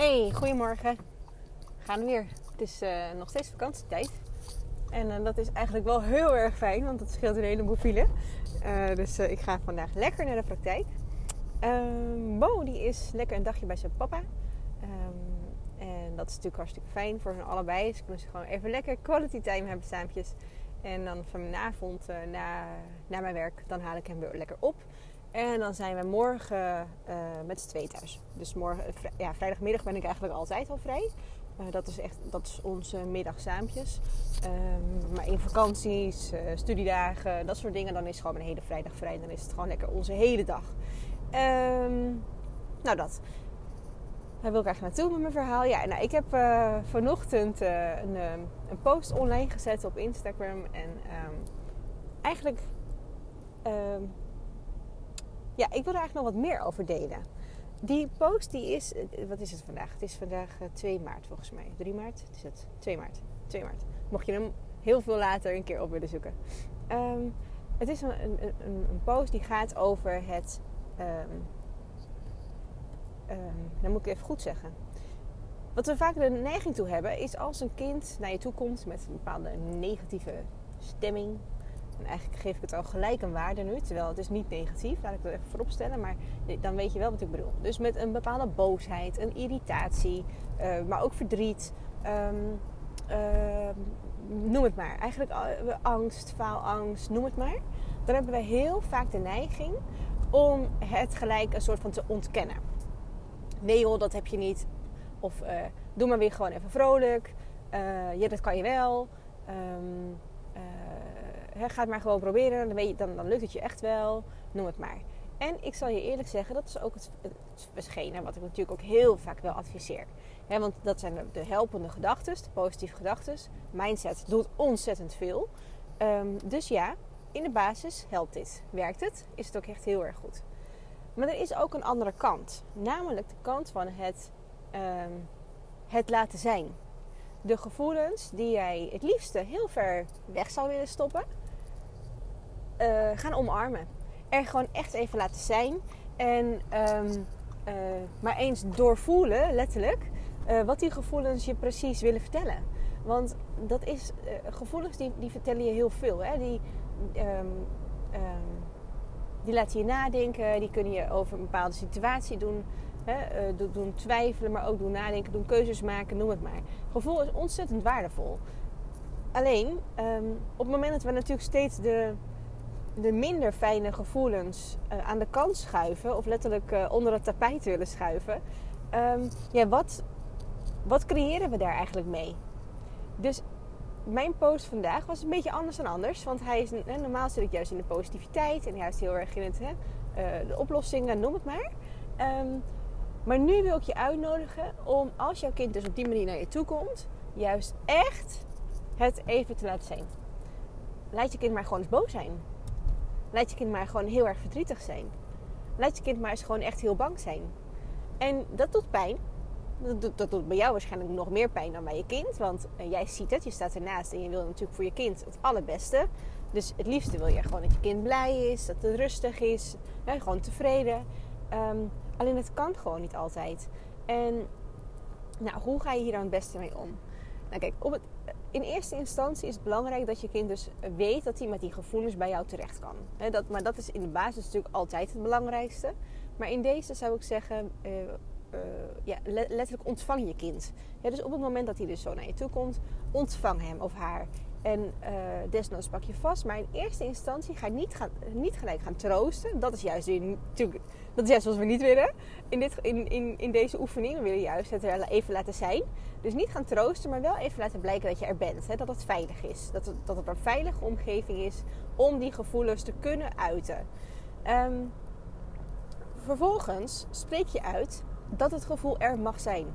Hey, goedemorgen. We gaan weer. Het is uh, nog steeds vakantietijd. En uh, dat is eigenlijk wel heel erg fijn, want het scheelt een heleboel file. Uh, dus ik ga vandaag lekker naar de praktijk. Ehm, Bo die is lekker een dagje bij zijn papa. Um, en dat is natuurlijk hartstikke fijn voor hen allebei. Dus kunnen ze gewoon even lekker quality time hebben saampjes. En dan vanavond na, na mijn werk, dan haal ik hem weer lekker op. En dan zijn we morgen uh, met z'n twee thuis. Dus morgen, eh, ja, vrijdagmiddag ben ik eigenlijk altijd al vrij. Uh, dat is echt dat is onze middagsaampjes. Um, maar in vakanties, studiedagen, dat soort dingen, dan is gewoon een hele vrijdag vrij. Dan is het gewoon lekker onze hele dag. Um, nou, dat. Daar wil ik eigenlijk naartoe met mijn verhaal. Ja, nou, ik heb vanochtend een, een, post online gezet op Instagram. En um, eigenlijk ja, ik wil er eigenlijk nog wat meer over delen. Die post die is, eh, wat is het vandaag? Het is vandaag 2 eh, maart volgens mij. 3 maart? Is het 2 maart. 2 maart. Mocht je hem heel veel later een keer op willen zoeken. Um, het is een, een, een, een, post die gaat over het. Um, dan moet ik even goed zeggen. Wat we vaak de neiging toe hebben, is als een kind naar je toe komt met een bepaalde negatieve stemming, en eigenlijk geef ik het al gelijk een waarde nu, terwijl het is niet negatief, laat ik dat even voorop stellen, maar dan weet je wel wat ik bedoel. Dus met een bepaalde boosheid, een irritatie, uh, maar ook verdriet, um, uh, noem het maar. Eigenlijk uh, angst, faalangst, noem het maar. Dan hebben we heel vaak de neiging om het gelijk een soort van te ontkennen. Nee joh, dat heb je niet. Of eh, doe maar weer gewoon even vrolijk. ja, dat kan je wel. Um, He, ga het maar gewoon proberen, dan, weet je, dan, dan lukt het je echt wel. Noem het maar. En ik zal je eerlijk zeggen, dat is ook het, het wat ik natuurlijk ook heel vaak wel adviseer. want dat zijn de helpende gedachten, de positieve gedachten. Mindset doet ontzettend veel. Um, dus ja, in de basis helpt dit. Werkt het? Is het ook echt heel erg goed. Maar er is ook een andere kant. Namelijk de kant van het, um, het laten zijn. De gevoelens die jij het liefste heel ver weg zou willen stoppen uh, gaan omarmen. Er gewoon echt even laten zijn. En um, uh, maar eens doorvoelen, letterlijk, uh, wat die gevoelens je precies willen vertellen. Want dat is, gevoelens die, die vertellen je heel veel. Hè? Die, um, die laten je nadenken, die kunnen je over een bepaalde situatie doen, hè? doen twijfelen, maar ook doen nadenken, doen keuzes maken, noem het maar. Gevoel is ontzettend waardevol. Alleen, op het moment dat we natuurlijk steeds de, de minder fijne gevoelens uh, aan de kant schuiven, of letterlijk uh, onder het tapijt willen schuiven, um, ja, wat, wat creëren we daar eigenlijk mee? Dus mijn post vandaag was een beetje anders dan anders. Want hij is, normaal zit ik juist in de positiviteit en juist heel erg in het, hè, uh, de oplossingen, noem het maar. Um, maar nu wil ik je uitnodigen om als jouw kind dus op die manier naar je toe komt, juist echt het even te laten zijn. Laat je kind maar gewoon eens boos zijn. Laat je kind maar gewoon heel erg verdrietig zijn. Laat je kind maar eens gewoon echt heel bang zijn. En dat doet pijn. Dat doet, dat doet bij jou waarschijnlijk nog meer pijn dan bij je kind. Want uh, jij ziet het, je staat ernaast en je wil natuurlijk voor je kind het allerbeste. Dus het liefste wil je gewoon dat je kind blij is, dat het rustig is, gewoon tevreden. Um, alleen het kan gewoon niet altijd. En nou, hoe ga je hier dan het beste mee om? Nou kijk, op het, in eerste instantie is het belangrijk dat je kind dus weet dat hij met die gevoelens bij jou terecht kan. dat, maar dat is in de basis natuurlijk altijd het belangrijkste. Maar in deze zou ik zeggen, uh, uh, ja, letterlijk ontvang je kind. dus op het moment dat hij dus zo naar je toe komt, ontvang hem of haar. En uh, desnoods pak je vast. Maar in eerste instantie ga je niet, gaan, niet gelijk gaan troosten. Dat is juist, natuurlijk, dat is wat we niet willen. In, dit, in, in, in deze oefening we willen juist het er even laten zijn. Dus niet gaan troosten, maar wel even laten blijken dat je er bent. Hè? Dat het veilig is. Dat het, dat het een veilige omgeving is om die gevoelens te kunnen uiten. Um, vervolgens spreek je uit dat het gevoel er mag zijn.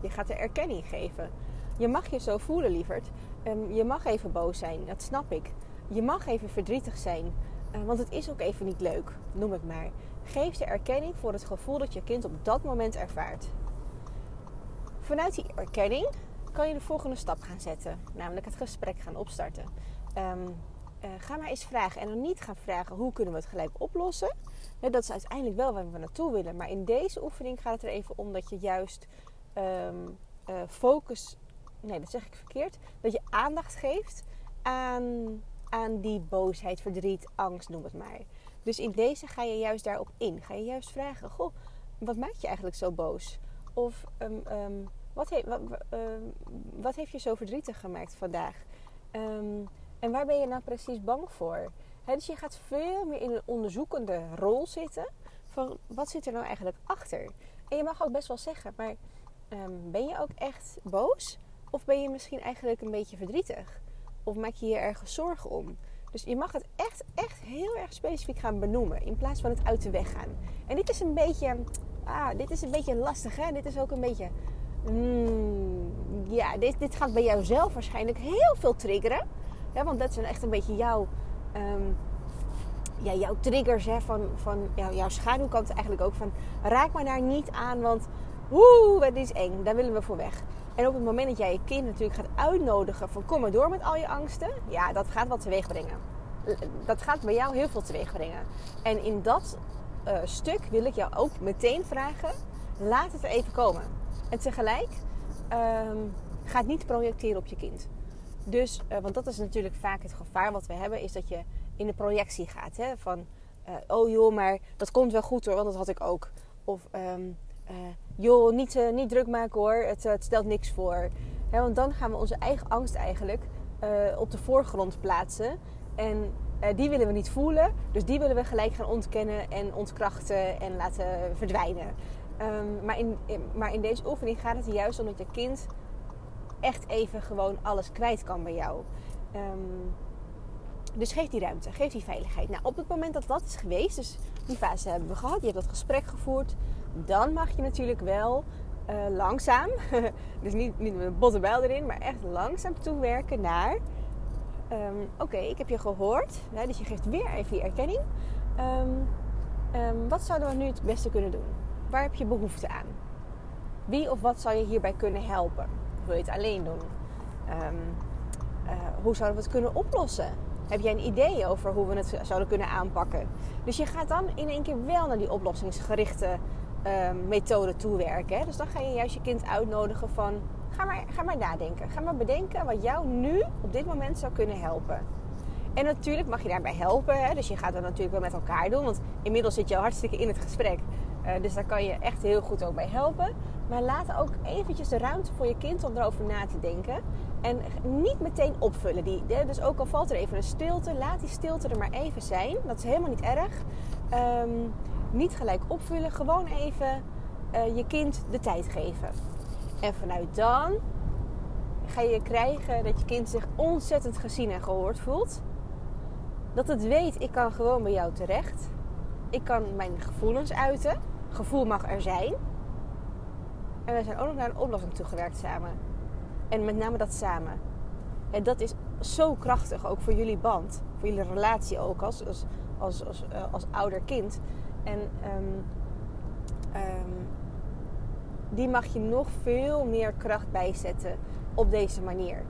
Je gaat er erkenning geven. Je mag je zo voelen, lieverd. Um, je mag even boos zijn, dat snap ik. Je mag even verdrietig zijn, uh, want het is ook even niet leuk, noem het maar. Geef de erkenning voor het gevoel dat je kind op dat moment ervaart. Vanuit die erkenning kan je de volgende stap gaan zetten, namelijk het gesprek gaan opstarten. Um, uh, ga maar eens vragen en dan niet gaan vragen hoe kunnen we het gelijk oplossen. dat is uiteindelijk wel waar we naartoe willen, maar in deze oefening gaat het er even om dat je juist ehm, eh, focus, nee dat zeg ik verkeerd, dat je aandacht geeft aan, aan die boosheid, verdriet, angst, noem het maar. Dus in deze ga je juist daarop in. Ga je juist vragen, goh, wat maakt je eigenlijk zo boos? Of ehm, ehm, wat, wat, wat, heeft je zo verdrietig gemaakt vandaag? en waar ben je nou precies bang voor? dus je gaat veel meer in een onderzoekende rol zitten van wat zit er nou eigenlijk achter. En je mag ook best wel zeggen, maar ehm, ben je ook echt boos? Of ben je misschien eigenlijk een beetje verdrietig? Of maak je je ergens zorgen om? Dus je mag het echt, echt heel erg specifiek gaan benoemen. In plaats van het uit de weg gaan. En dit is een beetje, ah, dit is een beetje lastig hè. Dit is ook een beetje, mm, ja, dit, dit gaat bij jou zelf waarschijnlijk heel veel triggeren. Ja, want dat zijn echt een beetje jouw Ehm, ja, jouw triggers, hè, van, van ja, jouw schaduwkant eigenlijk ook. Van raak maar daar niet aan, want woe, het is eng. Daar willen we voor weg. En op het moment dat jij je kind natuurlijk gaat uitnodigen van kom maar door met al je angsten. Ja, dat gaat wat teweeg brengen. Dat gaat bij jou heel veel teweeg brengen. En in dat uh, stuk wil ik jou ook meteen vragen, laat het er even komen. En tegelijk, um, ga het niet projecteren op je kind. Dus, uh, want dat is natuurlijk vaak het gevaar wat we hebben, is dat je in de projectie gaat. Hè? Van, uh, oh joh, maar dat komt wel goed hoor, want dat had ik ook. Of, um, uh, joh, niet, niet druk maken hoor, het, het stelt niks voor. Want dan gaan we onze eigen angst eigenlijk op de voorgrond plaatsen. En die willen we niet voelen, dus die willen we gelijk gaan ontkennen en ontkrachten en laten verdwijnen. Um, maar, in, maar in deze oefening gaat het juist om dat je kind echt even gewoon alles kwijt kan bij jou. Um, dus geef die ruimte, geef die veiligheid. Nou, op het moment dat dat is geweest, dus die fase hebben we gehad, je hebt dat gesprek gevoerd, dan mag je natuurlijk wel uh, langzaam, dus niet, niet met een botte erin, maar echt langzaam toewerken naar: um, oké, ik heb je gehoord, dus je geeft weer even die erkenning. Um, wat zouden we nu het beste kunnen doen? Waar heb je behoefte aan? Wie of wat zou je hierbij kunnen helpen? wil je het alleen doen? Ehm, eh, hoe zouden we het kunnen oplossen? Heb jij een idee over hoe we het zouden kunnen aanpakken? Dus je gaat dan in één keer wel naar die oplossingsgerichte um, methode toewerken. Hè? Dus dan ga je juist je kind uitnodigen van... Ga maar, ga maar nadenken. Ga maar bedenken wat jou nu op dit moment zou kunnen helpen. En natuurlijk mag je daarbij helpen. Hè? Dus je gaat dat natuurlijk wel met elkaar doen. Want inmiddels zit je al hartstikke in het gesprek. Uh, dus daar kan je echt heel goed ook bij helpen. Maar laat ook eventjes de ruimte voor je kind om erover na te denken. En niet meteen opvullen. Die, dus ook al valt er even een stilte, laat die stilte er maar even zijn. Dat is helemaal niet erg. Um, niet gelijk opvullen, gewoon even uh, je kind de tijd geven. En vanuit dan ga je krijgen dat je kind zich ontzettend gezien en gehoord voelt. Dat het weet, ik kan gewoon bij jou terecht. Ik kan mijn gevoelens uiten. Gevoel mag er zijn. En we zijn ook nog naar een oplossing toegewerkt samen. En met name dat samen. En dat is zo krachtig, ook voor jullie band. Voor jullie relatie ook als, als, als, uh, als ouder kind. En um, um, die mag je nog veel meer kracht bijzetten op deze manier.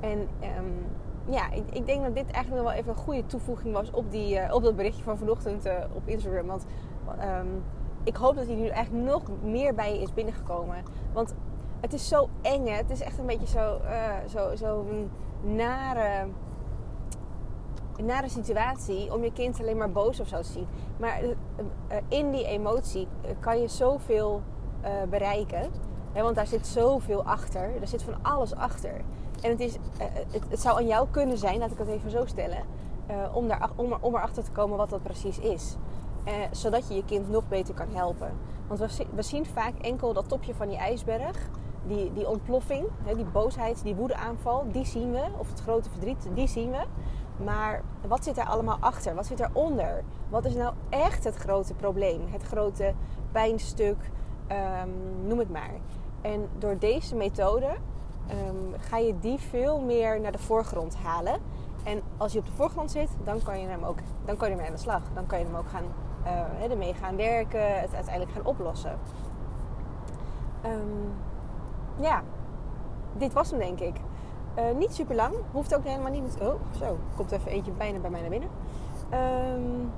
En um, ja, ik, ik, denk dat dit eigenlijk nog wel even een goede toevoeging was op, die, uh, op dat berichtje van vanochtend uh, op Instagram. Want ik hoop dat hij nu eigenlijk nog meer bij je is binnengekomen. Want het is zo eng. Hè? Het is echt een beetje zo, uh, zo, zo een nare, nare situatie om je kind alleen maar boos of zo te zien. Maar uh, in die emotie kan je zoveel bereiken. Want daar zit zoveel achter. Er zit van alles achter. En het, is, het, zou aan jou kunnen zijn, laat ik het even zo stellen, om, daar, om, erachter te komen wat dat precies is. Eh, zodat je je kind nog beter kan helpen. Want we, we, zien vaak enkel dat topje van die ijsberg. Die, die ontploffing, die boosheid, die woedeaanval, die zien we. Of het grote verdriet, die zien we. Maar wat zit er allemaal achter? Wat zit eronder? Wat is nou echt het grote probleem? Het grote pijnstuk, um, noem het maar. En door deze methode um, ga je die veel meer naar de voorgrond halen. En als je op de voorgrond zit, dan kan je hem ook, dan kan je ermee aan de slag. Dan kan je hem ook gaan uh, ermee gaan werken, het uiteindelijk gaan oplossen. Um, ja, dit was hem denk ik. Uh, niet super lang, hoeft ook helemaal niet. Oh, zo, komt even eentje bijna bij mij naar binnen. Um,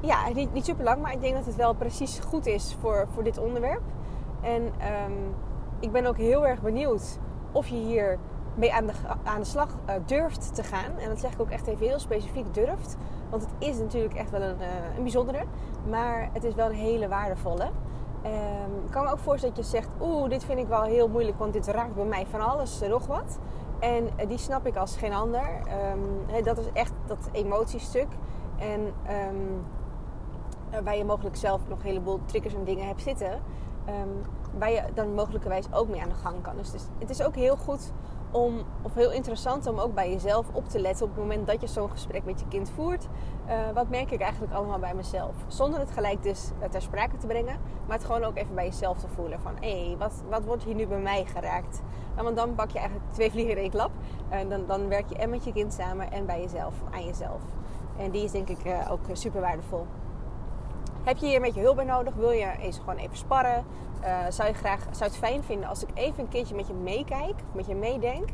ja, niet, niet super lang, maar ik denk dat het wel precies goed is voor, voor dit onderwerp. En ehm, ik ben ook heel erg benieuwd of je hier mee aan de, aan de slag uh, durft te gaan. En dat zeg ik ook echt even heel specifiek durft. Want het is natuurlijk echt wel een, uh, een bijzondere. Maar het is wel een hele waardevolle. Um, ik kan me ook voorstellen dat je zegt... Oeh, dit vind ik wel heel moeilijk. Want dit raakt bij mij van alles nog wat. En uh, die snap ik als geen ander. Um, dat is echt dat emotiestuk. En um, waar je mogelijk zelf nog een heleboel triggers en dingen hebt zitten. Waar je dan mogelijkerwijs ook mee aan de gang kan. Dus het is ook heel goed om, of heel interessant om ook bij jezelf op te letten op het moment dat je zo'n gesprek met je kind voert. Uh, wat merk ik eigenlijk allemaal bij mezelf? Zonder het gelijk dus eh, ter sprake te brengen, maar het gewoon ook even bij jezelf te voelen. Van hé, hey, wat, wat wordt hier nu bij mij geraakt? Want dan pak je eigenlijk twee vliegen in één klap. En dan, dan werk je en met je kind samen en bij jezelf, aan jezelf. En die is denk ik uh, ook super waardevol. Heb je hier een beetje hulp bij nodig? Wil je eens gewoon even sparren? Uh, zou je graag zou het fijn vinden als ik even een keertje met je meekijk, met je meedenk?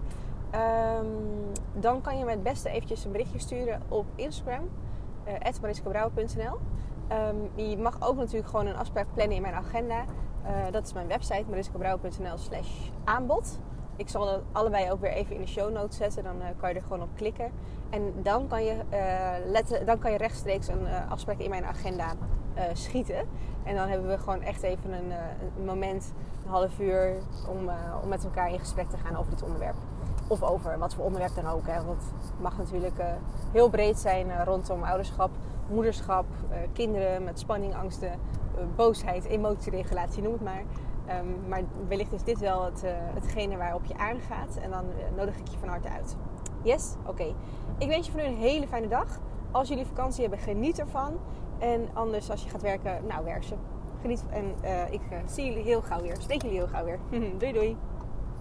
Um, dan kan je me het beste eventjes een berichtje sturen op Instagram, uh, um, Je mag ook natuurlijk gewoon een afspraak plannen in mijn agenda. Uh, dat is mijn website, mariskabrouwer.nl slash aanbod. Ik zal dat allebei ook weer even in de show notes zetten. Dan kan je er gewoon op klikken. En dan kan je, dan kan je rechtstreeks een afspraak in mijn agenda schieten. En dan hebben we gewoon echt even een, een moment, een half uur, om, om met elkaar in gesprek te gaan over dit onderwerp. Of over wat voor onderwerp dan ook. Hè. Want het mag natuurlijk heel breed zijn rondom ouderschap, moederschap, kinderen met spanning, angsten, boosheid, emotieregulatie, noem het maar. Um, maar wellicht is dit wel het, hetgene waarop je aangaat. En dan nodig ik je van harte uit. Yes? Oké. Ik wens je voor nu een hele fijne dag. Als jullie vakantie hebben, geniet ervan. En anders, als je gaat werken, nou werk ze. Geniet. En uh, ik zie jullie heel gauw weer. Spreek jullie heel gauw weer. doei doei.